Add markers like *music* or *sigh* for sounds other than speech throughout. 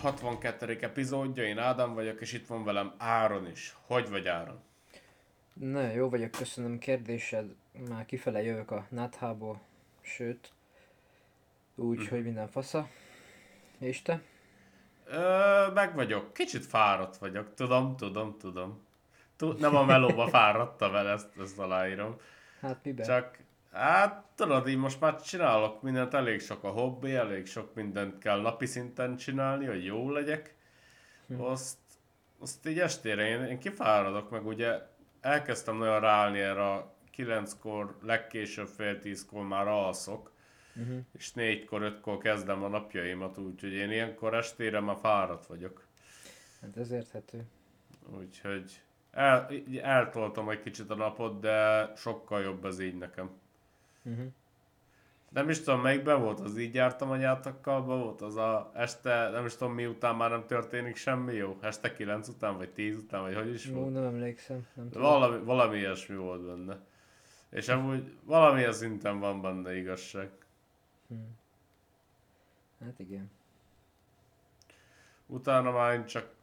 62. epizódja, én Ádám vagyok, és itt van velem Áron is. Hogy vagy Áron? Na, jó vagyok, köszönöm kérdésed. Már kifele jövök a náthából, sőt, úgy, Mhm. hogy minden fasza. És te? Ö, meg vagyok. Kicsit fáradt vagyok. Tudom, tudom, tudom. Tud, nem a melóba *laughs* fáradtam el, ezt, ezt aláírom. Hát miben? Csak, hát tudod, így most már csinálok mindent, elég sok a hobbi, elég sok mindent kell napi szinten csinálni, hogy jó legyek. Azt, azt így estére én, én kifáradok, meg ugye elkezdtem nagyon ráállni erre a kilenckor, legkésőbb fél tízkor már alszok, Uh-huh. és négykor, ötkor kezdem a napjaimat, úgyhogy én ilyenkor estére már fáradt vagyok. Hát ez érthető. Úgyhogy el, eltoltam egy kicsit a napot, de sokkal jobb ez így nekem. Uh-huh. Nem is tudom, melyikben volt, az így jártam anyátokkal, volt az a este, nem is tudom miután már nem történik semmi jó, este 9 után, vagy 10 után, vagy hogy is Jó, volt. nem emlékszem. Nem tudom. valami, valami ilyesmi volt benne. És amúgy valamilyen szinten van benne igazság. Hm. Hát igen. Utána már én csak,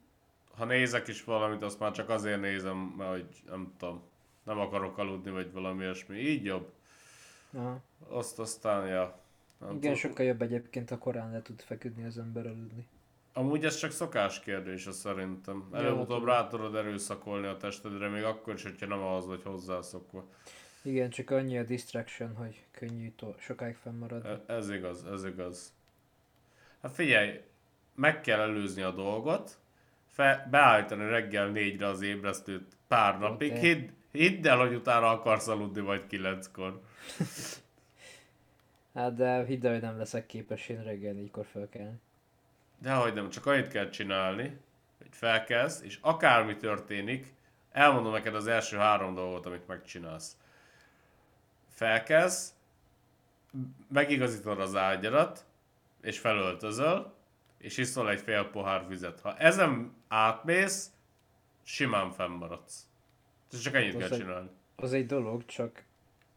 ha nézek is valamit, azt már csak azért nézem, mert hogy nem tudom, nem akarok aludni, vagy valami ilyesmi. Így jobb. Aha. Azt aztán, ja. Nem Igen, tudom. sokkal jobb egyébként, ha korán le tud feküdni az ember aludni. Amúgy ez csak szokás kérdése szerintem. Előbb-utóbb rá tudod erőszakolni a testedre, még akkor is, hogyha nem ahhoz vagy hozzászokva. Igen, csak annyi a distraction, hogy könnyű to- sokáig fennmarad. E- Ez igaz, ez igaz. Hát figyelj, meg kell előzni a dolgot, fe, beállítani reggel négyre az ébresztőt pár napig, hidd, hidd el, hogy utána akarsz aludni majd kilenckor. Hát de hidd el, hogy nem leszek képes én reggel négykor felkelni. Dehogy nem, csak annyit kell csinálni, hogy felkelsz, és akármi történik, elmondom neked az első három dolgot, amit megcsinálsz. Felkelsz, megigazítod az ágyadat, és felöltözöl, és iszol egy fél pohár vizet. Ha ezen átmész, simán fennmaradsz. Ez csak ennyit kell egy- csinálni. Az egy dolog, csak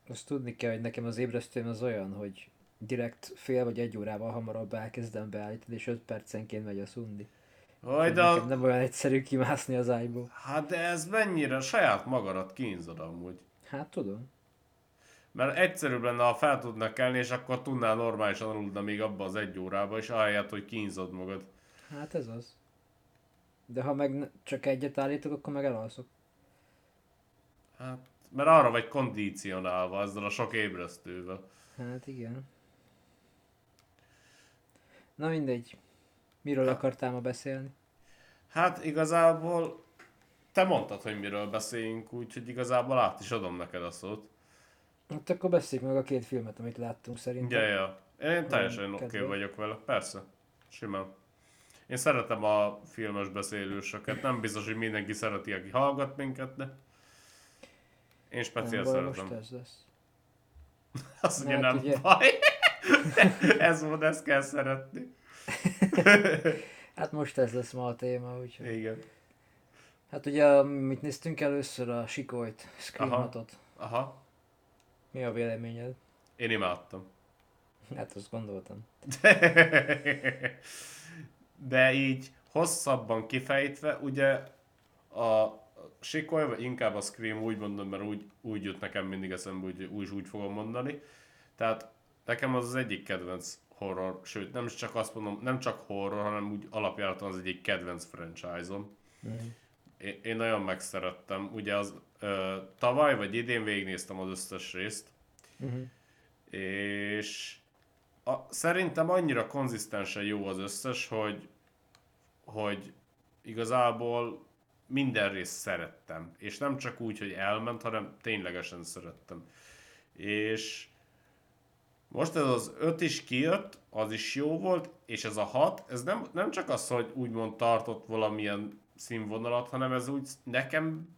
azt tudni kell, hogy nekem az ébresztőm az olyan, hogy direkt fél vagy egy órával hamarabb elkezdem beállítani, és 5 percenként megy a szundi. Hogy de, Nekem nem olyan egyszerű kimászni az ágyból. hát de ez mennyire saját magadat kínzod amúgy. Hát tudom. Mert egyszerűbb lenne, ha fel tudnak kelni, és akkor tudnál normálisan aludni még abba az egy órába, és ahelyett, hogy kínzod magad. Hát ez az. De ha meg csak egyet állítok, akkor meg elalszok. Hát, mert arra vagy kondicionálva ezzel a sok ébresztővel. Hát igen. Na mindegy. Miről Ha. akartál ma beszélni? Hát igazából te mondtad, hogy miről beszéljünk, úgyhogy igazából át is adom neked a szót. Hát akkor beszéljük meg a két filmet, amit láttunk szerintem. Ja, ja. Én teljesen oké okay vagyok vele, persze. Simán. Én szeretem a filmes beszélősöket, nem biztos, hogy mindenki szereti, aki hallgat minket, de én speciál szeretem. most ez lesz. *laughs* Azt mondja, nem ugye- baj. *laughs* ez volt, ezt kell szeretni. *laughs* Hát most ez lesz ma a téma, úgyhogy. Igen. Hát ugye, amit néztünk először, a Sikolyt, Scream Aha. 6-ot. Aha. Mi a véleményed? Én imádtam. Hát azt gondoltam. De így hosszabban kifejtve, ugye a Sikoly, vagy inkább a Scream úgy mondom, mert úgy, úgy jut nekem mindig eszembe, úgy, úgy úgy fogom mondani. Tehát nekem az az egyik kedvenc horror, sőt nem csak azt mondom, nem csak horror, hanem úgy alapjáraton az egyik kedvenc franchise-om. Mhm. Én, én nagyon megszerettem. Ugye az ö, tavaly vagy idén végignéztem az összes részt, Uh-huh. és a, szerintem annyira konzisztensen jó az összes, hogy, hogy igazából minden részt szerettem. És nem csak úgy, hogy elment, hanem ténylegesen szerettem. És most ez az öt is kijött, az is jó volt, és ez a hat, ez nem, nem csak az, hogy úgymond tartott valamilyen színvonalat, hanem ez úgy nekem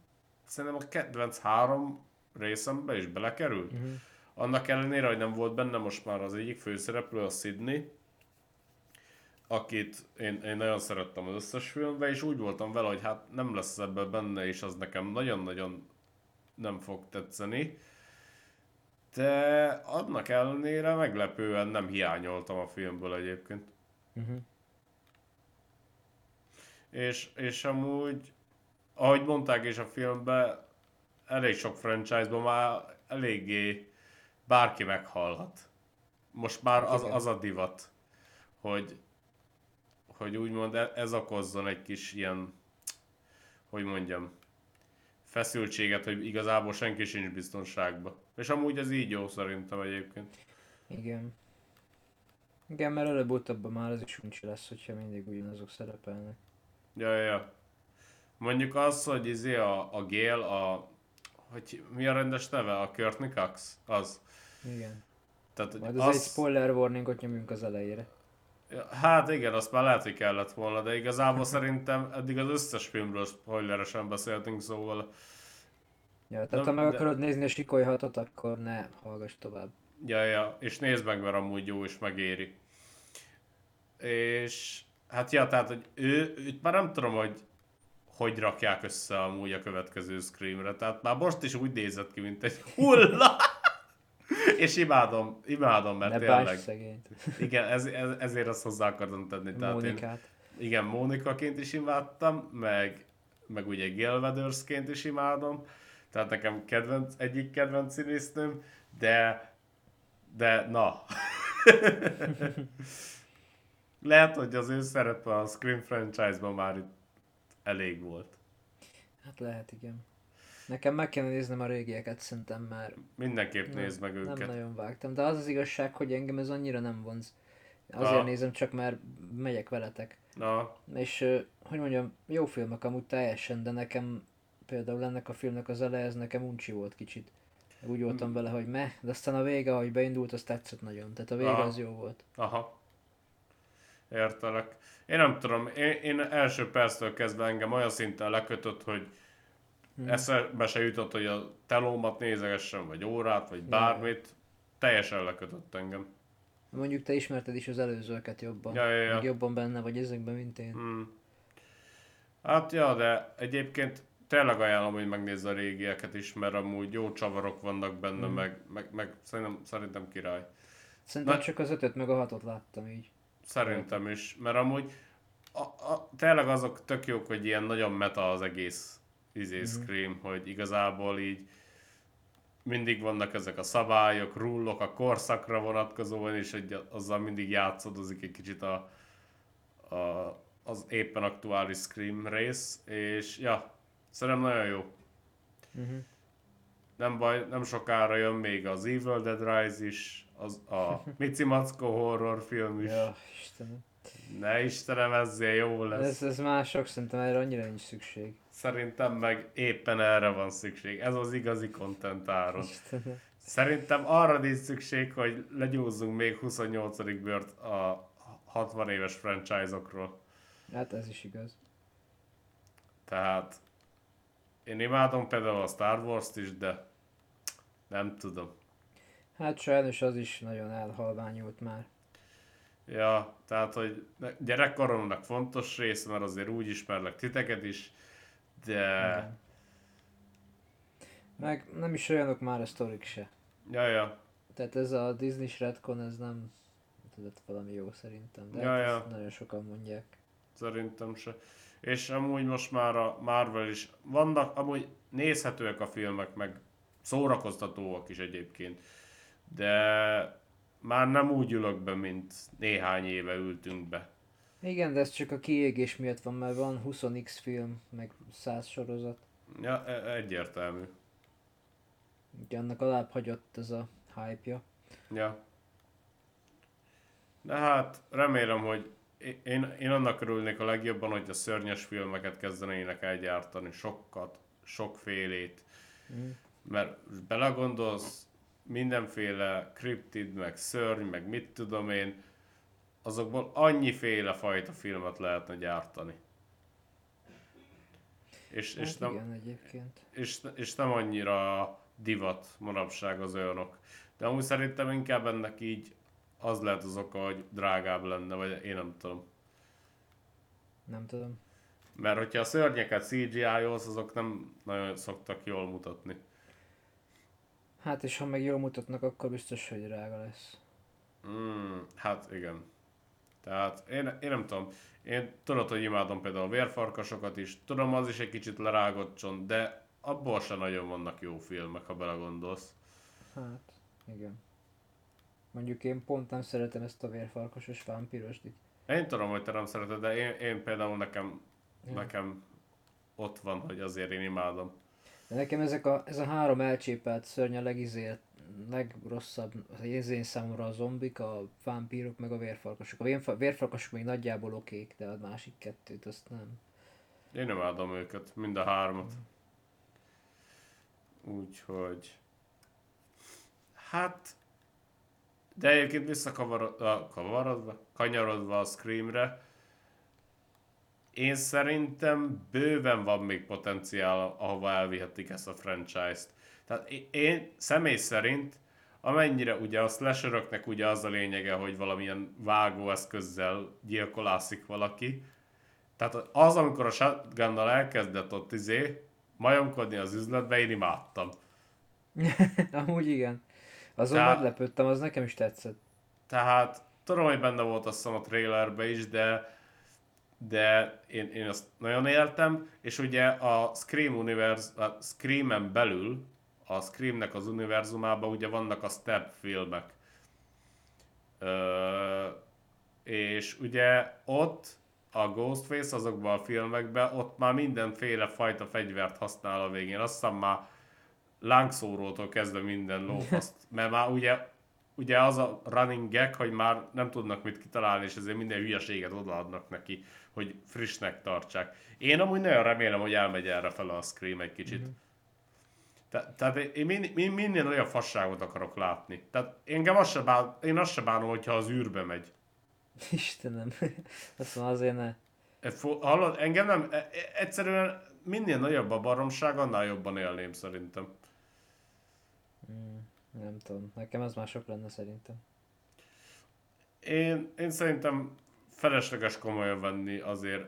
szerintem a kedvenc három részembe is belekerült. Uh-huh. Annak ellenére, hogy nem volt benne most már az egyik főszereplő, a Sydney, akit én, én nagyon szerettem az összes filmben, és úgy voltam vele, hogy hát nem lesz ebben benne, és az nekem nagyon-nagyon nem fog tetszeni. De annak ellenére meglepően nem hiányoltam a filmből egyébként. Uh-huh. És, és amúgy, ahogy mondták is a filmben, elég sok franchise-ban már eléggé bárki meghalhat. Most már az, az a divat, hogy, hogy úgymond e- ez okozzon egy kis ilyen, hogy mondjam, feszültséget, hogy igazából senki sincs biztonságban. És amúgy ez így jó szerintem egyébként. Igen. Igen, mert előbb-utóbb már az is uncsi lesz, hogyha mindig ugyanazok szerepelnek. Ja, ja. Mondjuk az, hogy izé a, a Gél, a, hogy mi a rendes neve? A Courtney Cox? Az. Igen. Tehát, Majd az, az egy spoiler warningot nyomjunk az elejére. Hát igen, azt már lehet, hogy kellett volna, de igazából szerintem eddig az összes filmről spoileresen beszéltünk, szóval Ja, tehát Nem, ha meg de- akarod nézni a Sikoly hatot, akkor ne hallgass tovább. ja, ja, és nézd meg, mert amúgy jó és megéri. És hát ja, tehát, hogy ő, őt már nem tudom, hogy hogy rakják össze amúgy a következő Screamre, tehát már most is úgy nézett ki, mint egy *laughs* hulla. *laughs* és imádom, imádom, mert ne tényleg. szegényt. Igen, ez, ez, ezért azt hozzá akartam tenni. Tehát én, Mónikát. igen, Mónikaként is imádtam, meg, meg ugye Gail Weathersként is imádom, tehát nekem kedvenc, egyik kedvenc színésznőm, de, de na. *laughs* Lehet, hogy az ő szerepe a Scream franchise-ban már itt elég volt. Hát lehet, igen. Nekem meg kellene néznem a régieket, szerintem már Mindenképp nem, nézd meg nem őket. nagyon vágtam. De az az igazság, hogy engem ez annyira nem vonz. Azért Na. nézem csak, mert megyek veletek. Na, És, hogy mondjam, jó filmek amúgy teljesen, de nekem például ennek a filmnek az eleje, ez nekem uncsi volt kicsit. Úgy voltam vele, hogy meh, de aztán a vége, ahogy beindult, az tetszett nagyon. Tehát a vége Aha. az jó volt. Aha. Értelek. Én nem tudom, én, én első perctől kezdve engem olyan szinten lekötött, hogy Hmm. eszembe se jutott, hogy a telómat nézegessem, vagy órát, vagy bármit. Teljesen lekötött engem. Mondjuk te ismerted is az előzőket jobban. Ja, ja, ja. Meg jobban benne vagy ezekben, mint én. Hmm. Hát ja, de egyébként tényleg ajánlom, hogy megnézz a régieket is, mert amúgy jó csavarok vannak benne, Hmm. meg, meg, meg szerintem, szerintem király. Szerintem Na- csak az ötöt meg a hatot láttam így. Szerintem is, mert amúgy a, a, tényleg azok tök jók, hogy ilyen nagyon meta az egész izé Mhm. Scream, hogy igazából így mindig vannak ezek a szabályok, rullok a korszakra vonatkozóan, és hogy azzal mindig játszadozik egy kicsit a, a, az éppen aktuális Scream rész, és ja, szerintem nagyon jó. Uh-huh. Nem baj, nem sokára jön még az Evil Dead Rise is, az, a *laughs* Mici Mackó horror film is. Ja, Istenem. Ne Istenem, ezzel jó lesz. Ez, ez mások, szerintem erre annyira nincs szükség. Szerintem meg éppen erre van szükség. Ez az igazi content áron. Istenem. Szerintem arra nincs szükség, hogy legyúzzunk még 28. bört a 60 éves franchise-okról. Hát ez is igaz. Tehát én imádom például a Star Wars-t is, de nem tudom. Hát sajnos az is nagyon elhalványult már. Ja, tehát, hogy gyerekkoromnak fontos része, mert azért úgy ismerlek titeket is, de. Meg nem is olyanok már a sztorik se. ja, ja, Tehát ez a Disney-s retcon, ez nem tudott valami jó szerintem. De Ja, hát ja. nagyon sokan mondják. Szerintem se. És amúgy most már a Marvel is vannak, amúgy nézhetőek a filmek, meg szórakoztatóak is egyébként. De már nem úgy ülök be, mint néhány éve ültünk be. Igen, de ez csak a kiégés miatt van, mert van 20x film, meg 100 sorozat. Ja, e- egyértelmű. Ugye annak alább hagyott ez a hype-ja. Ja. De hát remélem, hogy én, én annak örülnék a legjobban, hogy a szörnyes filmeket kezdenének elgyártani, sokat, sokfélét. Mm. Mert belegondolsz, mindenféle kriptid, meg szörny, meg mit tudom én, azokból annyiféle fajta filmet lehetne gyártani. És, és, Hát nem, igen, egyébként. és, és nem annyira divat manapság az olyanok. De amúgy szerintem inkább ennek így az lehet az oka, hogy drágább lenne, vagy én nem tudom. Nem tudom. Mert hogyha a szörnyeket CGI-olsz, azok nem nagyon szoktak jól mutatni. Hát és ha meg jól mutatnak, akkor biztos, hogy drága lesz. Mm, hát igen. Tehát én, én nem tudom, én tudod, hogy imádom például a vérfarkasokat is, tudom, az is egy kicsit lerágott csont, de abból se nagyon vannak jó filmek, ha belegondolsz. Hát, igen. Mondjuk én pont nem szeretem ezt a vérfarkasos vámpírosdit. Én tudom, hogy te nem szereted, de én, én például nekem, Ja. nekem ott van, hogy azért én imádom. De nekem ezek a, ez a három elcsépelt szörny a legizélt, legrosszabb az én számomra a zombik, a vámpírok, meg a vérfarkasok. A vérfa- vérfarkasok még nagyjából okék, de a másik kettőt azt nem. Én imádom őket, mind a hármat. Úgyhogy... Hát... De egyébként visszakavarodva, kavarodva, kanyarodva a Screamre, én szerintem bőven van még potenciál, ahova elvihetik ezt a franchise-t. Tehát én, személy szerint, amennyire ugye a slasheröknek ugye az a lényege, hogy valamilyen vágóeszközzel gyilkolászik valaki, tehát az, amikor a shotgunnal elkezdett ott izé, majomkodni az üzletbe, én imádtam. *laughs* Amúgy igen. Azon Tehát- meglepődtem, az nekem is tetszett. Tehát tudom, hogy benne volt azt hiszem a trailerbe is, de de én, én azt nagyon éltem, és ugye a Scream univers, a Screamen belül, a Screamnek az univerzumában ugye vannak a step filmek. Ö, és ugye ott a Ghostface azokban a filmekben, ott már mindenféle fajta fegyvert használ a végén. Azt hiszem már lángszórótól kezdve minden lófaszt. *laughs* Mert már ugye, ugye az a running gag, hogy már nem tudnak mit kitalálni, és ezért minden hülyeséget odaadnak neki, hogy frissnek tartsák. Én amúgy nagyon remélem, hogy elmegy erre fel a Scream egy kicsit. Mm-hmm. Te, tehát én min, min, minél olyan fasságot akarok látni. Tehát engem azt se bán, én azt se bánom, hogyha az űrbe megy. Istenem. *laughs* Azt mondom, azért ne. E, Hallod, engem nem, e- e- egyszerűen minél nagyobb a baromság, annál jobban élném szerintem. Mm, nem tudom. Nekem ez már sok lenne szerintem. Én, én szerintem felesleges komolyan venni azért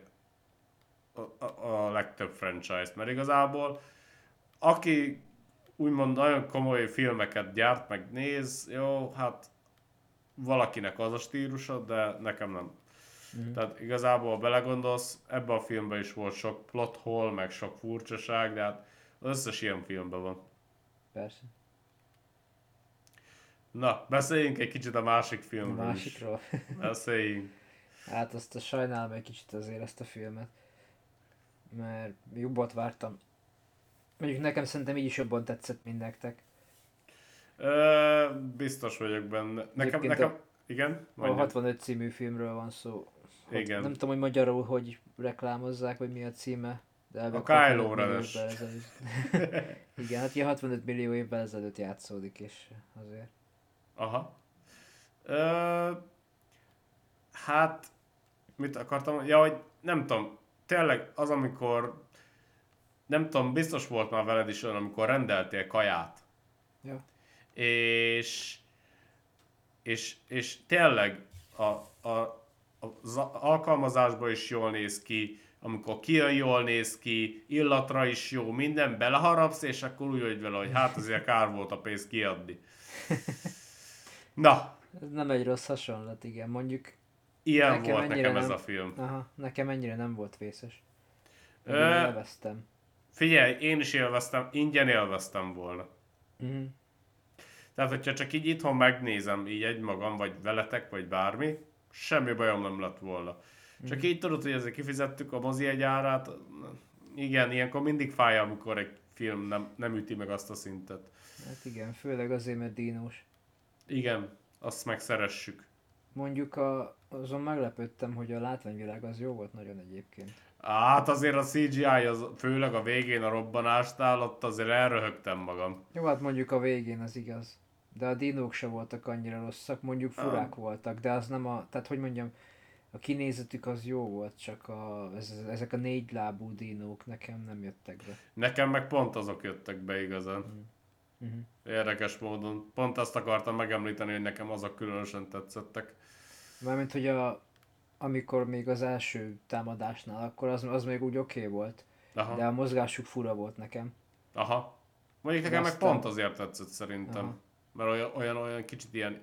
a, a, a legtöbb franchise-t, mert igazából aki úgymond nagyon komoly filmeket gyárt, meg néz, jó, hát valakinek az a stílusa, de nekem nem. Mhm. Tehát igazából, belegondolsz, ebbe a filmben is volt sok plot hole, meg sok furcsaság, de hát az összes ilyen filmben van. Persze. Na, beszéljünk egy kicsit a másik A filmről másikról. is. *laughs* Beszéljünk. Hát azt a sajnálom egy kicsit azért ezt a filmet. Mert jobbat vártam. Mondjuk nekem szerintem így is jobban tetszett, mint nektek. Ö, biztos vagyok benne. Nekem, Egyébként nekem, igen, A mondjam. 65 című filmről van szó. Hat- Igen. Nem tudom, hogy magyarul hogy reklámozzák, vagy mi a címe. De A Kylo 65 millió Ren-es. évvel ezelőtt. *laughs* Igen, hát ilyen 65 millió évvel ezelőtt játszódik, és azért. Aha. Ö, hát, mit akartam? Ja, hogy nem tudom, tényleg az, amikor nem tudom, biztos volt már veled is olyan, amikor rendeltél kaját, Ja. és és, és tényleg a, a, az alkalmazásban is jól néz ki, amikor kijön jól néz ki, illatra is jó, minden beleharapsz, és akkor úgy vagy vele, hogy hát azért kár volt a pénzt kiadni. *laughs* Na, Ez nem egy rossz hasonlat, igen. Mondjuk, ilyen Nekem volt nekem ez nem. a film. aha, nekem ennyire nem volt vészes. Ö, élveztem. Figyelj, én is élveztem, ingyen élveztem volna. Mhm. Tehát, hogyha csak így itthon megnézem, így egymagam, vagy veletek, vagy bármi, semmi bajom nem lett volna. Csak így tudod, hogy ezért kifizettük a mozi egy árát, igen, ilyenkor mindig fáj, amikor egy film nem, nem üti meg azt a szintet. Hát igen, főleg azért, mert dínos. Igen, azt megszeressük. Mondjuk a, azon meglepődtem, hogy a látványvilág az jó volt nagyon egyébként. Hát azért a CGI, az, főleg a végén a robbanásnál, ott azért elröhögtem magam. Jó, hát mondjuk a végén az igaz. De a dinók se voltak annyira rosszak, mondjuk furák voltak, de az nem a, tehát hogy mondjam, a kinézetük az jó volt, csak a, ez, ezek a négy lábú dinók nekem nem jöttek be. Nekem meg pont azok jöttek be igazán. Uh-huh. Érdekes módon. Pont azt akartam megemlíteni, hogy nekem azok különösen tetszettek. Mármint, hogy a, amikor még az első támadásnál, akkor az, az még úgy oké okay volt, Aha. de a mozgásuk fura volt nekem. Aha. Mondjuk nekem meg Aztán- pont azért tetszett szerintem. Aha. Mert olyan, olyan, olyan kicsit ilyen,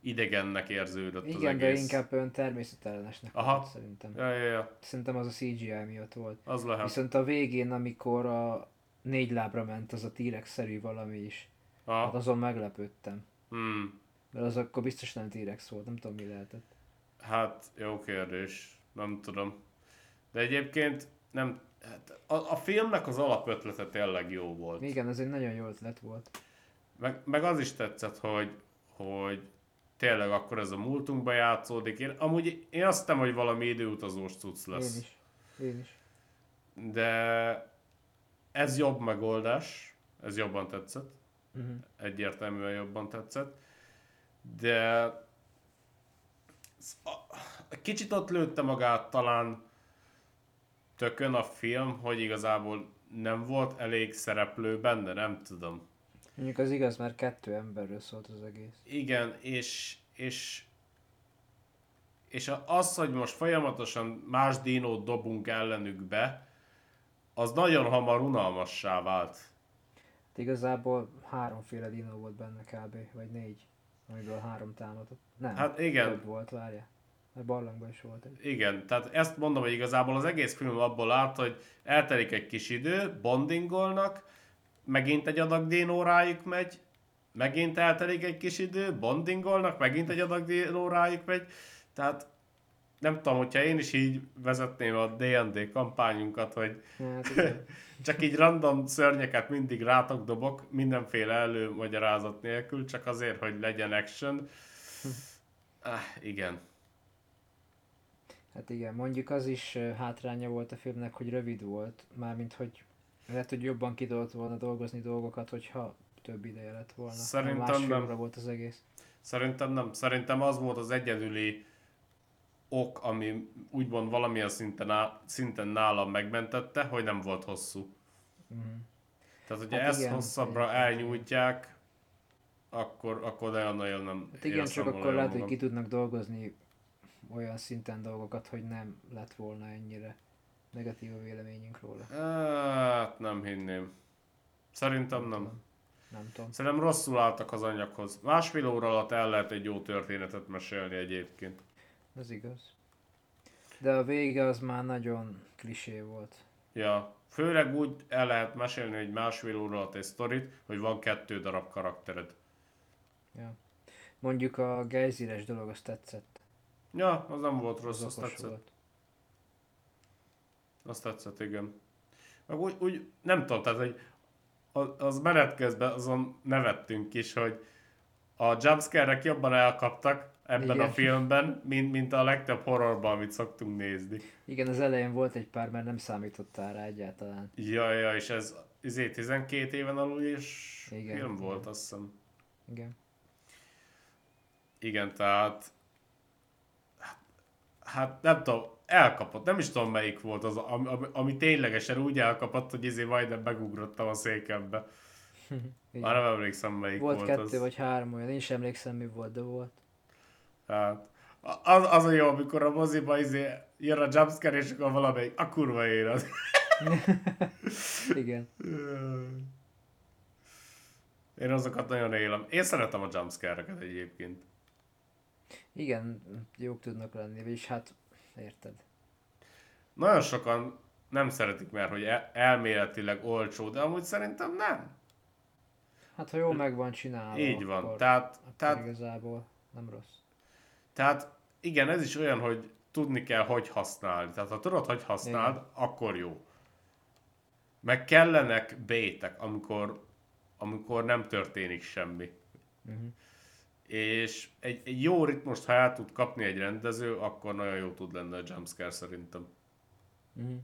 idegennek érződött az Igen, de egész. inkább olyan természetellenesnek Aha. volt szerintem. Ja, ja, ja, Szerintem az a CGI miatt volt. az lehet. Viszont a végén, amikor a négy lábra ment az a T-rex-szerű valami is, hát Aha. azon meglepődtem. Hmm. Mert az akkor biztos nem T-rex volt, nem tudom mi lehetett. Hát, jó kérdés. Nem tudom. De egyébként nem... Hát a, a filmnek az alapötlete tényleg jó volt. Igen, ez egy nagyon jó ötlet volt. Meg, meg az is tetszett, hogy, hogy tényleg akkor ez a múltunkba játszódik. Én, amúgy én azt hittem, hogy valami időutazós cucc Én lesz. is. Én is. De ez jobb megoldás. Ez jobban tetszett. Uh-huh. Egyértelműen jobban tetszett. De kicsit ott lőtte magát talán tökön a film, hogy igazából nem volt elég szereplő benne, nem tudom. Mondjuk az igaz, mert kettő emberről szólt az egész. Igen, és, és, és az, hogy most folyamatosan más dinót dobunk ellenük be, az nagyon hamar unalmassá vált. Hát igazából háromféle dinó volt benne kb. Vagy négy. Amiből három támadott. Nem. Hát igen. Több volt, várja. Mert barlangban is volt egy. Igen, tehát ezt mondom, hogy igazából az egész film abból állt, hogy eltelik egy kis idő, bondingolnak, megint egy adag dinó rájuk megy, megint eltelik egy kis idő, bondingolnak, megint egy adag dinó rájuk megy, tehát nem tudom, hogyha én is így vezetném a D&D kampányunkat, hogy Hát. *laughs* csak így random szörnyeket mindig rátok dobok, mindenféle előmagyarázat nélkül, csak azért, hogy legyen action. Ah, igen. Hát igen, mondjuk az is hátránya volt a filmnek, hogy rövid volt. Mármint, hogy lehet, hogy jobban ki tudott volna dolgozni dolgokat, hogyha több ideje lett volna. Szerintem nem. volt az egész. Szerintem nem. Szerintem az volt az egyedüli ok, ami úgymond valamilyen szinten, á, szinten nálam megmentette, hogy nem volt hosszú. Uh-huh. Tehát, hogyha Hát ezt igen, hosszabbra egyébként. elnyújtják, akkor, akkor nagyon-nagyon nem Hát igen, csak akkor lehet, hogy magam. ki tudnak dolgozni olyan szinten dolgokat, hogy nem lett volna ennyire negatív a véleményünk róla. Hát nem hinném. Szerintem nem. Nem tudom. Szerintem rosszul álltak az anyaghoz. Másfél óra alatt el lehet egy jó történetet mesélni egyébként. Ez igaz. De a vége az már nagyon klisé volt. Ja, főleg úgy el lehet mesélni egy másfél óra alatt egy sztorit, hogy van kettő darab karaktered. Ja. Mondjuk a gejzíres dolog, az tetszett. Ja, az nem volt rossz, Az azt tetszett. volt. Azt tetszett, igen. Meg úgy, úgy nem tudom, tehát hogy az, az menet közben azon nevettünk is, hogy a jumpscare-ek jobban elkaptak ebben Igen. a filmben, mint, mint a legtöbb horrorban, amit szoktunk nézni. Igen, az elején volt egy pár, mert nem számítottál rá egyáltalán. Ja, ja, és ez izé 12 éven alul és Igen, film igen. volt, azt hiszem. Igen. Igen, tehát hát nem tudom, elkapott, nem is tudom melyik volt az, ami, ami, ami ténylegesen úgy elkapott, hogy izé majdnem megugrottam a székembe. Igen. *laughs* Már nem emlékszem melyik Volt volt, kettő az. vagy három olyan, én is emlékszem mi volt, de volt. Hát, az, az a jó, amikor a moziba izé jön a jumpscare, és akkor valamelyik, a kurva élet. *laughs* Igen. *laughs* Én azokat nagyon élem. Én szeretem a jumpscare-eket egyébként. Igen, jók tudnak lenni, és hát érted. Nagyon sokan nem szeretik, mert hogy el- elméletileg olcsó, de amúgy szerintem nem. Hát ha jól meg van csinálva, Így van. akkor, Tehát, akkor tehát, igazából nem rossz. Tehát igen, ez is olyan, hogy tudni kell, hogy használni. Tehát ha tudod, hogy használd, akkor jó. Meg kellenek bétek, amikor, amikor nem történik semmi. Uh-huh. És egy, egy jó ritmust, ha el tud kapni egy rendező, akkor nagyon jó tud lenni a jumpscare szerintem. Uh-huh.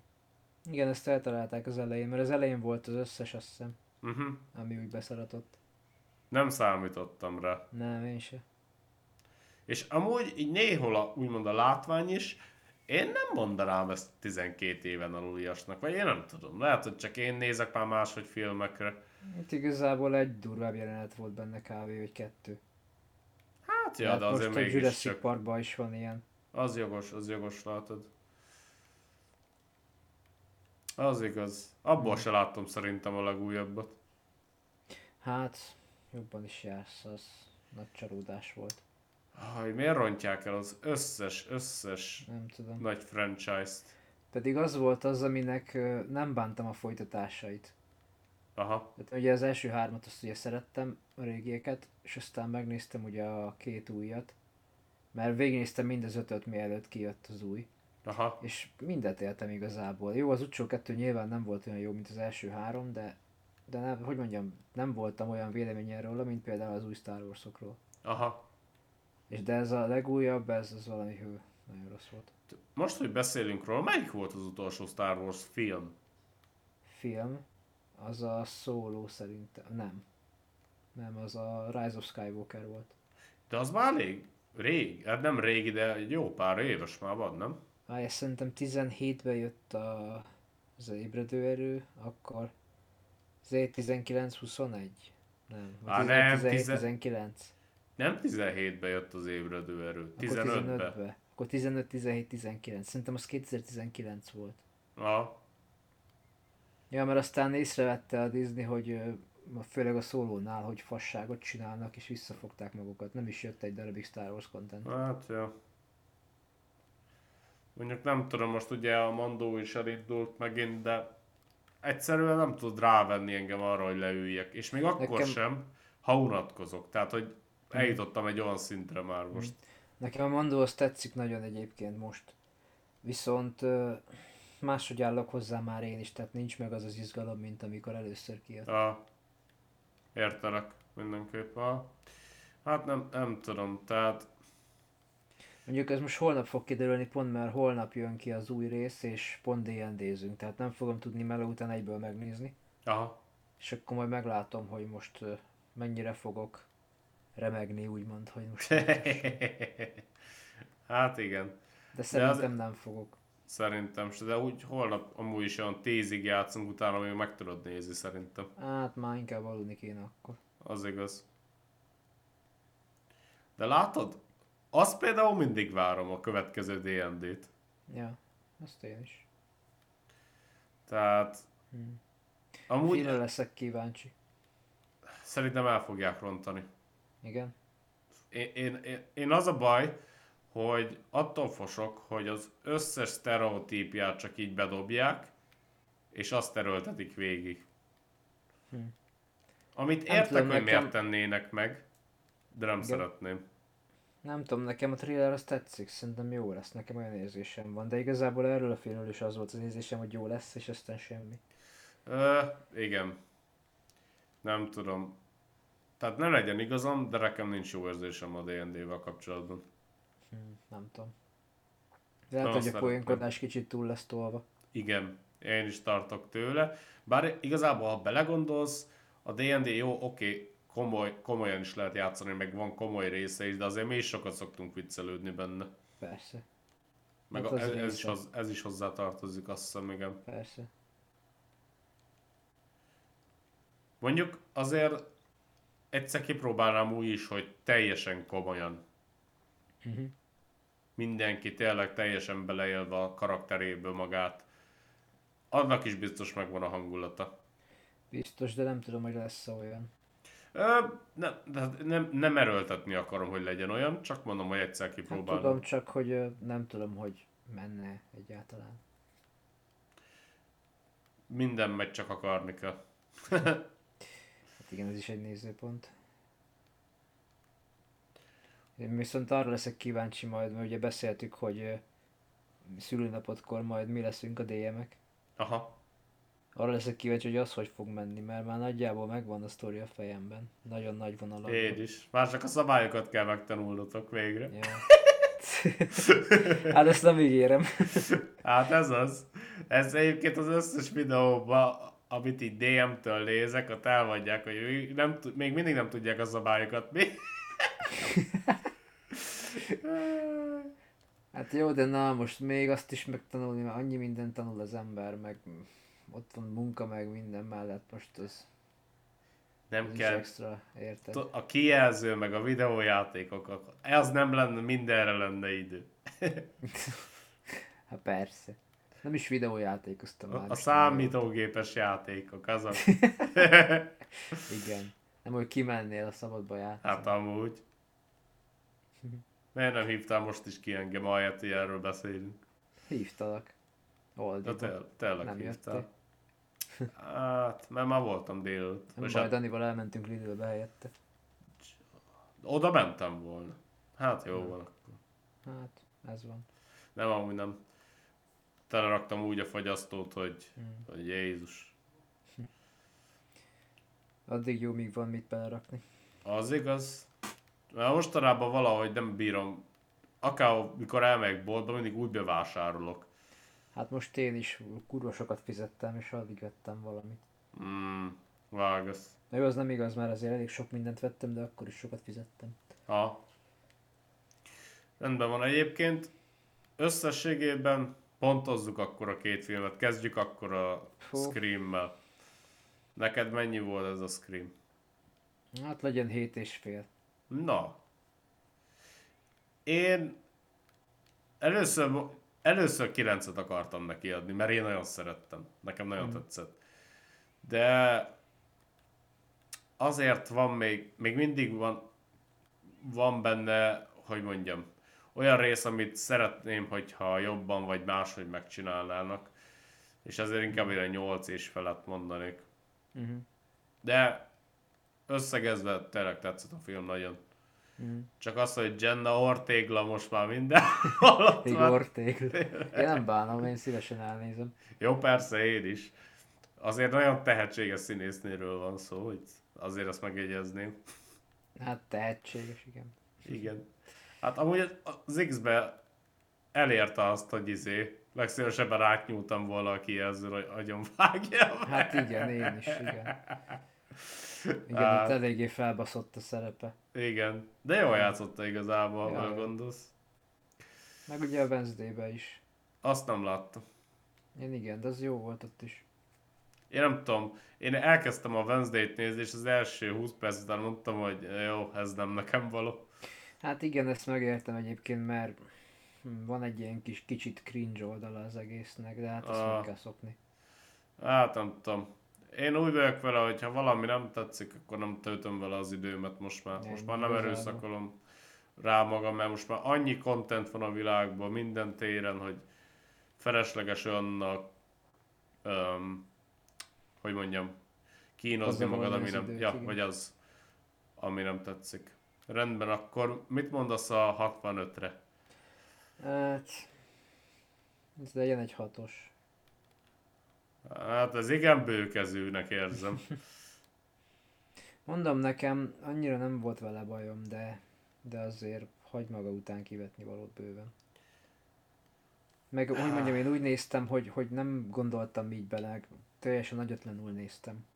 Igen, ezt eltalálták az elején, mert az elején volt az összes, azt hiszem, Uh-huh. ami úgy beszaratott. Nem számítottam rá. Nem, én se. És amúgy így néhol a, úgymond a látvány is, én nem mondanám ezt 12 éven aluliasnak, vagy én nem tudom. Lehet, hogy csak én nézek már máshogy filmekre. Itt igazából egy durvább jelenet volt benne kávé, vagy kettő. Hát ja, Mert de azért mégis Jurassic csak. Parkban is van ilyen. Az jogos, az jogos, látod. Az igaz. Abból Hmm. se láttam szerintem a legújabbat. Hát, jobban is jársz, az nagy csalódás volt. Hogy miért rontják el az összes, összes Nem tudom. nagy franchise-t? Pedig az volt az, aminek nem bántam a folytatásait. Aha, Tehát ugye az első hármat azt ugye szerettem, a régieket, és aztán megnéztem ugye a két újat. Mert végignéztem mind az ötöt, mielőtt kijött az új. aha. És mindet éltem igazából. Jó, az utolsó kettő nyilván nem volt olyan jó, mint az első három, de, de nem, hogy mondjam, nem voltam olyan véleményen róla, mint például az új Star Warsokról. Aha. És de ez a legújabb, ez az valami hő, nagyon rossz volt. Most, hogy beszélünk róla, melyik volt az utolsó Star Wars film? Film, az a Solo szerintem, nem. Nem, az a Rise of Skywalker volt. De az már elég rég, hát nem régi, de egy jó pár éves már van, nem? Várj, szerintem 17-ben jött a, az ébredőerő, akkor az 19-21? Nem, Á, vagy nem, 17-19. Nem 17-ben jött az ébredő erő, 15-ben. 15-be. Akkor 15-17-19. Szerintem az 2019 volt. Aha. Ja, mert aztán észrevette a Disney, hogy főleg a szólónál, hogy fasságot csinálnak, és visszafogták magukat. Nem is jött egy darabig Star Wars content. Hát, ja. Mondjuk nem tudom, most ugye a Mandó is elindult megint, de egyszerűen nem tud rávenni engem arra, hogy leüljek. És még akkor Nekem- sem, ha unatkozok. Tehát, hogy eljutottam egy olyan szintre már most. Nekem a Mandó az tetszik nagyon egyébként most. Viszont máshogy állok hozzá már én is, tehát nincs meg az az izgalom, mint amikor először kijött. Ja. Értelek mindenképp. Ha. Hát nem, nem tudom, tehát Mondjuk ez most holnap fog kiderülni, pont mert holnap jön ki az új rész, és pont D&D-zünk, tehát nem fogom tudni meló után egyből megnézni. aha. És akkor majd meglátom, hogy most mennyire fogok remegni, úgymond, hogy most. *laughs* hát igen. De szerintem nem fogok. Szerintem se, de úgy holnap amúgy is olyan tízig játszunk, utána még meg tudod nézni szerintem. Hát már inkább aludni kéne akkor. Az igaz. De látod? Azt például mindig várom a következő D&D-t. Ja, azt én is. Tehát... Hmm. Amúgy Filmre leszek kíváncsi. szerintem el fogják rontani. Igen. Én, én, én, én az a baj, hogy attól fosok, hogy az összes sztereotípiát csak így bedobják, és azt erőltetik végig. Hm. Amit Nem értek, tudom, hogy nekem- miért tennének meg, de nem Igen. szeretném. Nem tudom, nekem a thriller az tetszik, szerintem jó lesz, nekem olyan érzésem van, de igazából erről a filmről is az volt az érzésem, hogy jó lesz, és aztán semmi. Ö, igen. Nem tudom. Tehát ne legyen igazam, de nekem nincs jó érzésem a D&D-vel kapcsolatban. Hm, nem tudom. Lehet, Nagyon hogy a poénkodás kicsit túl lesz tolva. Igen, én is tartok tőle. Bár igazából, ha belegondolsz, a D&D jó, oké, komoly, komolyan is lehet játszani, meg van komoly része is, de azért mi is sokat szoktunk viccelődni benne. Persze, Meg Hát a, az ez, ez, is hoz, ez is hozzá tartozik, azt hiszem, igen. persze. Mondjuk azért egyszer kipróbálnám úgy is, hogy teljesen komolyan. Mhm. Mindenki tényleg teljesen beleélve a karakteréből magát. Annak is biztos megvan a hangulata. Biztos, de nem tudom, hogy lesz olyan. Ö, nem, de nem, nem erőltetni akarom, hogy legyen olyan, csak mondom, hogy egyszer Hát kipróbálom. tudom, csak hogy nem tudom, hogy menne egyáltalán. Minden megy, csak akarni kell. *laughs* Hát igen, ez is egy nézőpont. Én viszont arra leszek kíváncsi majd, mert ugye beszéltük, hogy ö, szülőnapotkor majd mi leszünk a DM-ek. Aha. Arra leszek kíváncsi, hogy az hogy fog menni, mert már nagyjából megvan a sztori a fejemben. Nagyon nagy vonalakban. Én is. Már csak a szabályokat kell megtanulnotok végre. Ja. *laughs* hát ezt nem ígérem. Hát ez az. Ez egyébként az összes videóban, amit így DM-től nézek, ott elmondják, hogy ők nem, még mindig nem tudják a szabályokat. Mi? *laughs* Hát jó, de na most még azt is megtanulni, mert annyi mindent tanul az ember, meg ott van munka, meg minden mellett, most az, Nem az kell. extra, érted? A kijelző, meg a videójátékok, ez nem lenne, mindenre lenne idő. *laughs* Hát persze. Nem is videójátékoztam már. A, a számítógépes játékok, azok. *laughs* Igen. Nem, hogy kimennél a szabadba játszani. Hát amúgy. Miért nem hívtál most is ki engem, ahelyett, hogy erről beszélünk? Hívtalak. De Oldiba. te, tényleg Nem hívtál. jöttél. Hát, mert már voltam délőtt. Nem baj, hát, Danival elmentünk Lidlbe helyette. oda mentem volna. Hát jó van akkor. Hát, ez van. Nem, amúgy nem. Teleraktam úgy a fagyasztót, hogy, Hmm. hogy Jézus. Addig jó, míg van mit belerakni. Az igaz. Mert mostanában valahogy nem bírom. Akár mikor elmegyek boltba, mindig úgy bevásárolok. Hát most én is kurva sokat fizettem, és addig vettem valamit. Mm, vágasz. Na jó, az nem igaz, mert azért elég sok mindent vettem, de akkor is sokat fizettem. Ha. Rendben van egyébként. Összességében pontozzuk akkor a két filmet. Kezdjük akkor a Fú. Scream-mel. Neked mennyi volt ez a Scream? Hát legyen hét és fél. Na. Én először, először 9-et akartam neki adni, mert én nagyon szerettem. Nekem nagyon tetszett. De azért van még, még mindig van, van benne, hogy mondjam, olyan rész, amit szeretném, hogyha jobban vagy máshogy megcsinálnának. És ezért inkább egy 8 és felett mondanék. Uh-huh. De összegezve tényleg tetszett a film nagyon. Uh-huh. Csak az, hogy Jenna Ortégla most már minden *laughs* alatt van. Igor Tégl. Én nem bánom, én szívesen elnézem. Jó, persze, én is. Azért nagyon tehetséges színésznőről van szó, hogy azért azt megjegyezném. Hát tehetséges, igen. Igen. Hát amúgy az X-be elérte azt, hogy izé, legszívesebben átnyúltam volna a kijelzőre, hogy agyon vágjam. Hát igen, én is, igen. *laughs* Igen, Á. itt eléggé felbaszott a szerepe. Igen. De jól játszotta igazából, ha gondolsz. Meg ugye a Wednesday-be is. Azt nem láttam. Én igen, de az jó volt ott is. Én nem tudom, én elkezdtem a Wednesday-t nézni, és az első 20 perc után mondtam, hogy jó, ez nem nekem való. Hát igen, ezt megértem egyébként, mert van egy ilyen kis kicsit cringe oldala az egésznek, de hát ezt Ah. meg kell szokni. Hát nem tudom. Én úgy vagyok vele, hogy ha valami nem tetszik, akkor nem töltöm vele az időmet most már. Nem, Most már nem erőszakolom rá magam, mert most már annyi content van a világban, minden téren, hogy felesleges olyannak, öm, hogy mondjam, kínozni magad, ami nem, időt, ja, igen. vagy az, ami nem tetszik. Rendben, akkor mit mondasz a 65-re? Hát... Ez legyen egy hatos. Hát ez igen bőkezűnek érzem. *laughs* Mondom nekem, annyira nem volt vele bajom, de, de azért hagy maga után kivetni valót bőven. Meg úgy mondjam, én úgy néztem, hogy, hogy nem gondoltam így bele, teljesen nagyotlanul néztem.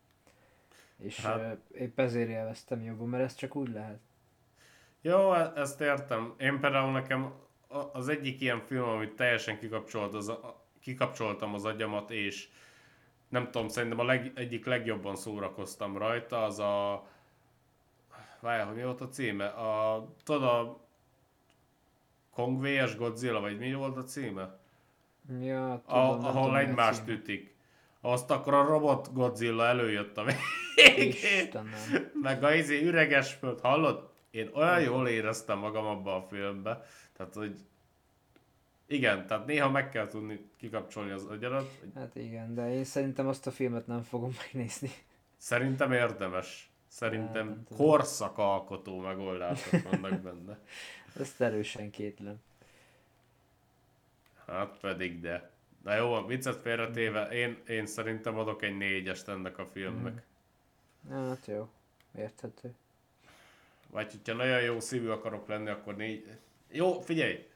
És hát. épp ezért élveztem jobban, mert ez csak úgy lehet. Jó, e- ezt értem. Én például nekem a- az egyik ilyen film, amit teljesen kikapcsolt az, a- kikapcsoltam az agyamat, és nem tudom, szerintem a leg, egyik legjobban szórakoztam rajta, az a... Várjál, hogy mi volt a címe? A, tudod, a Kong vs. Godzilla, vagy mi volt a címe? Ja, A, tudom, nem ahol tudom, a egymást címe. ütik. Azt akkor a robot Godzilla előjött a végén. Istenem. Meg a izé üreges föld, hallod? Én olyan jól éreztem magam abban a filmben, tehát hogy igen, tehát néha meg kell tudni kikapcsolni az agyarat. Hát igen, de én szerintem azt a filmet nem fogom *laughs* megnézni. Szerintem érdemes. Hát, Szerintem tudom. korszakalkotó megoldások vannak benne. *laughs* Ezt erősen kétlem. Hát pedig de. Na jó, viccet félretéve, én, én szerintem adok egy négyest ennek a filmnek. Hát jó, érthető. Vagy hogyha nagyon jó szívű akarok lenni, akkor négy... Jó, figyelj!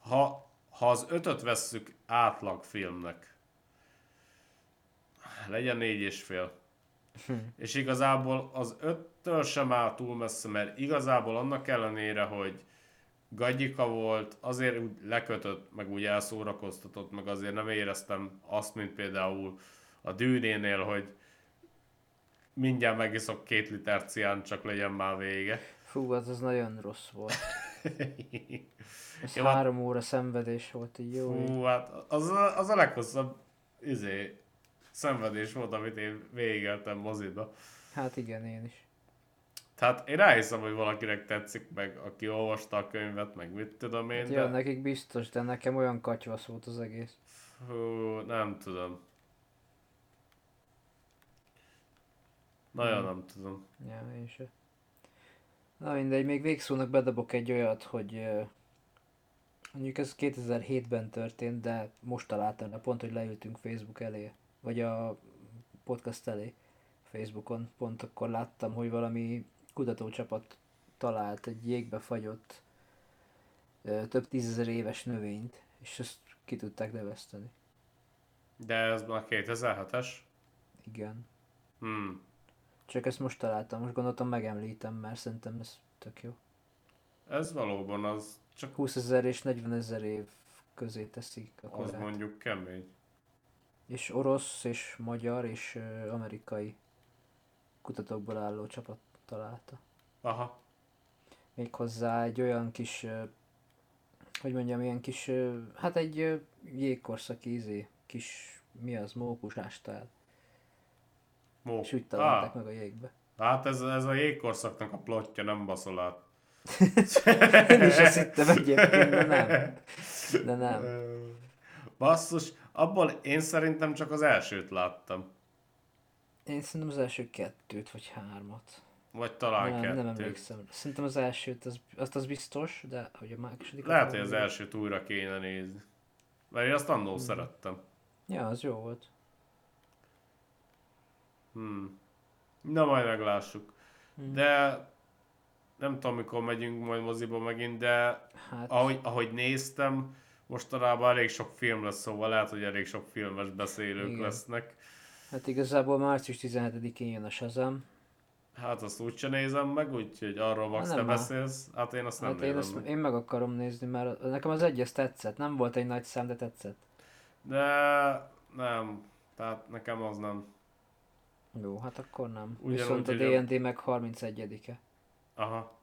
Ha, ha az ötöt vesszük átlag filmnek, legyen négy és fél. és igazából az öttől sem áll túl messze, mert igazából annak ellenére, hogy gagyika volt, azért úgy lekötött, meg úgy elszórakoztatott, meg azért nem éreztem azt, mint például a dűnénél, hogy mindjárt megiszok két liter cián, csak legyen már vége. Fú, az az nagyon rossz volt. *laughs* Ez Jó, hát- három óra szenvedés volt, így jó. Hú, hát az, a- az a leghosszabb izé, szenvedés volt, amit én végigeltem moziba. Hát igen, én is. Tehát én elhiszem, hogy valakinek tetszik, meg aki olvasta a könyvet, meg mit tudom én, Hát, de... ja, nekik biztos, de nekem olyan katyvasz volt az egész. Hú, nem tudom. Nagyon nem tudom. Ja, én se. Na mindegy, még végszónak bedobok egy olyat, hogy mondjuk ez 2007-ben történt, de most találtam le, pont, hogy leültünk Facebook elé, vagy a podcast elé Facebookon, pont akkor láttam, hogy valami kutatócsapat talált egy jégbe fagyott több tízezer éves növényt, és ezt ki tudták neveszteni. De ez már 2007-es? Igen. Hmm. Csak ezt most találtam, most gondoltam megemlítem, mert szerintem ez tök jó. Ez valóban az, csak 20 ezer és 40 ezer év közé teszik a az korát. mondjuk kemény. És orosz és magyar és amerikai kutatókból álló csapat találta. Aha. Méghozzá egy olyan kis, hogy mondjam, ilyen kis, hát egy jégkorszaki izé, kis, mi az, mókus ásta el. Mó. És úgy találták ah, meg a jégbe. Hát ez, ez a jégkorszaknak a plotja, nem baszol át. *laughs* Én is azt hittem egyébként, de nem. De nem. Basszus, abból én szerintem csak az elsőt láttam. Én szerintem az első kettőt vagy hármat. Vagy talán nem, kettőt. nem emlékszem. Szerintem az elsőt, az, azt az biztos, de hogy a második... Lehet, hogy az elsőt újra kéne nézni. Mert én azt annó Hmm. szerettem. Ja, az jó volt. Hmm. Na majd meglássuk. Hmm. De nem tudom, mikor megyünk majd moziba megint, de Hát, ahogy, ahogy néztem, mostanában elég sok film lesz, szóval lehet, hogy elég sok filmes beszélők Igen. lesznek. hát igazából március 17-én jön a Shazam. Hát azt úgyse nézem meg, úgyhogy arról Max Hát te nem áll. beszélsz. Hát én azt nem Hát én, nézem ezt, meg. én meg akarom nézni, mert nekem az egyes tetszett. Nem volt egy nagy szám, de tetszett. De nem. Tehát nekem az nem. Jó, hát akkor nem. Ugyanúgy, Viszont a D&D meg 31-e. Aha.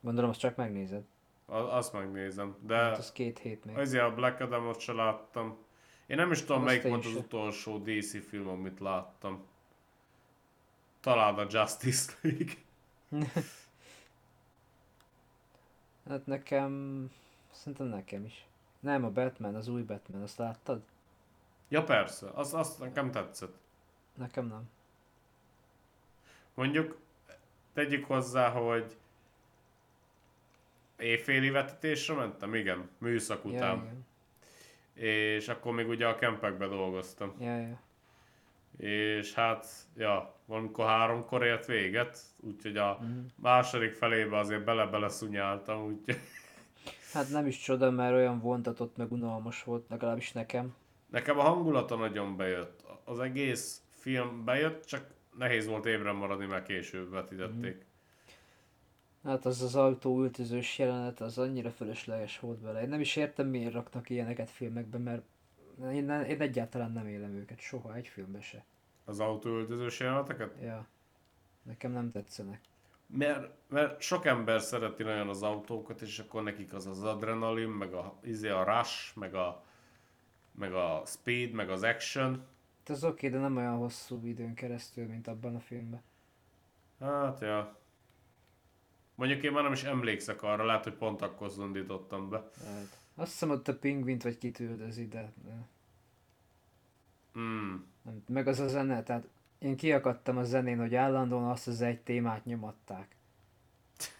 Gondolom, azt csak megnézed. A- Azt megnézem. De Hát az két hét még. azért a Black Adam-ot se láttam. Én nem is tudom, Azt melyik volt az utolsó DC film, amit láttam. Talán a Justice League. *laughs* Hát nekem... Szerintem nekem is. Nem, a Batman, az új Batman, azt láttad? Ja persze, az, azt nekem tetszett. Nekem nem. Mondjuk tegyük hozzá, hogy éjféli vetetésre mentem, igen, műszak Ja, után. igen. és akkor még ugye a kempekbe dolgoztam. Ja, ja. És hát, ja, valamikor háromkor ért véget, úgyhogy a Mhm. második felébe azért bele-bele szunyáltam, úgyhogy *laughs* Hát nem is csoda, mert olyan vontatott meg unalmas volt, legalábbis nekem. nekem a hangulata nagyon bejött. Az egész film bejött, csak nehéz volt ébren maradni, mert később vetítették. Hát az az autó ültözős jelenet, az annyira fölösleges volt vele. Én nem is értem, miért raknak ilyeneket filmekbe, mert én, ne- én egyáltalán nem élem őket, soha, egy filmbe se. Az autóöltözős jeleneteket? Ja. Nekem nem tetszenek. Mert, mert sok ember szereti nagyon az autókat, és akkor nekik az az adrenalin, meg a, izé a rush, meg a, meg a speed, meg az action. Hát az oké, de nem olyan hosszú időn keresztül, mint abban a filmben. Hát, ja. Mondjuk én már nem is emlékszek arra, lehet, hogy pont akkor zundítottam be. Hát. Azt hiszem ott a pingvint vagy kitüldözi, de nem. Meg az a zene, tehát én kiakadtam a zenén, hogy állandóan azt az egy témát nyomatták.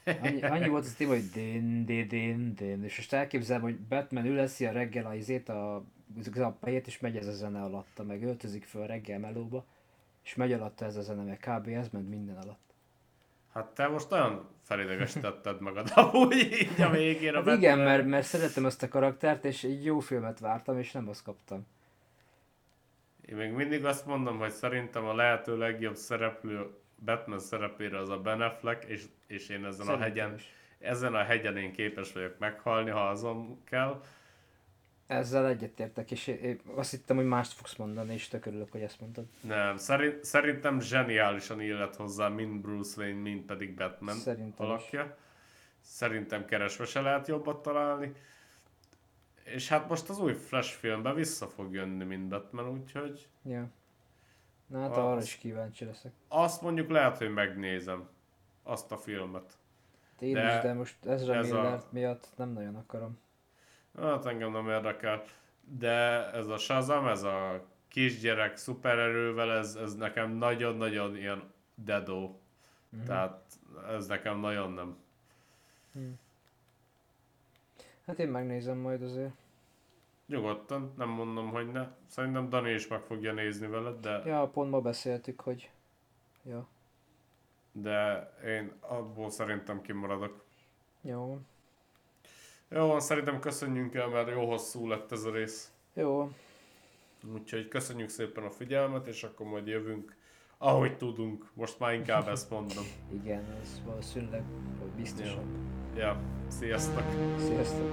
Annyi, annyi volt az téma, hogy din, din, din, din, és most elképzelem, hogy Batman üleszi a reggel a izét, a, a fejét, és megy ez a zene alatta, meg öltözik föl reggel melóba, és megy alatta ez a zene, meg kb. ez ment minden alatt. Hát te most olyan felidegesítetted magad *laughs* amúgy így a végén a Hát igen, Batman. mert, mert szeretem azt a karaktert, és egy jó filmet vártam, és nem azt kaptam. Én még mindig azt mondom, hogy szerintem a lehető legjobb szereplő Batman szerepére az a Ben Affleck, és, és én ezen a Szerintem hegyen, is. ezen a hegyen én képes vagyok meghalni, ha azon kell. Ezzel egyetértek, és én, azt hittem, hogy mást fogsz mondani, és tök örülök, hogy ezt mondtad. Nem, szerint, szerintem zseniálisan illet hozzá mind Bruce Wayne, mind pedig Batman Szerintem is. alakja. Szerintem keresve se lehet jobbat találni. És hát most az új Flash filmben vissza fog jönni, mint Batman, úgyhogy Ja. Na hát Az- arra is kíváncsi leszek. azt mondjuk lehet, hogy megnézem. azt a filmet. De én De is, de most Ezra ez a- Miller miatt nem nagyon akarom. Hát engem nem érdekel. De ez a Shazam, ez a kisgyerek szupererővel, ez, ez nekem nagyon-nagyon ilyen dedó. Mhm. Tehát ez nekem nagyon nem. Hát én megnézem majd azért. Nyugodtan, nem mondom, hogy ne. Szerintem Dani is meg fogja nézni veled, de, Ja, pont ma beszéltük, hogy... Ja, de én abból szerintem kimaradok. jó. Jó szerintem köszönjünk el, mert jó hosszú lett ez a rész. Jó, Úgyhogy köszönjük szépen a figyelmet, és akkor majd jövünk, ahogy tudunk. Most már inkább ezt mondom. *laughs* igen, ez valószínűleg biztosabb. Ja, sziasztok! Sziasztok!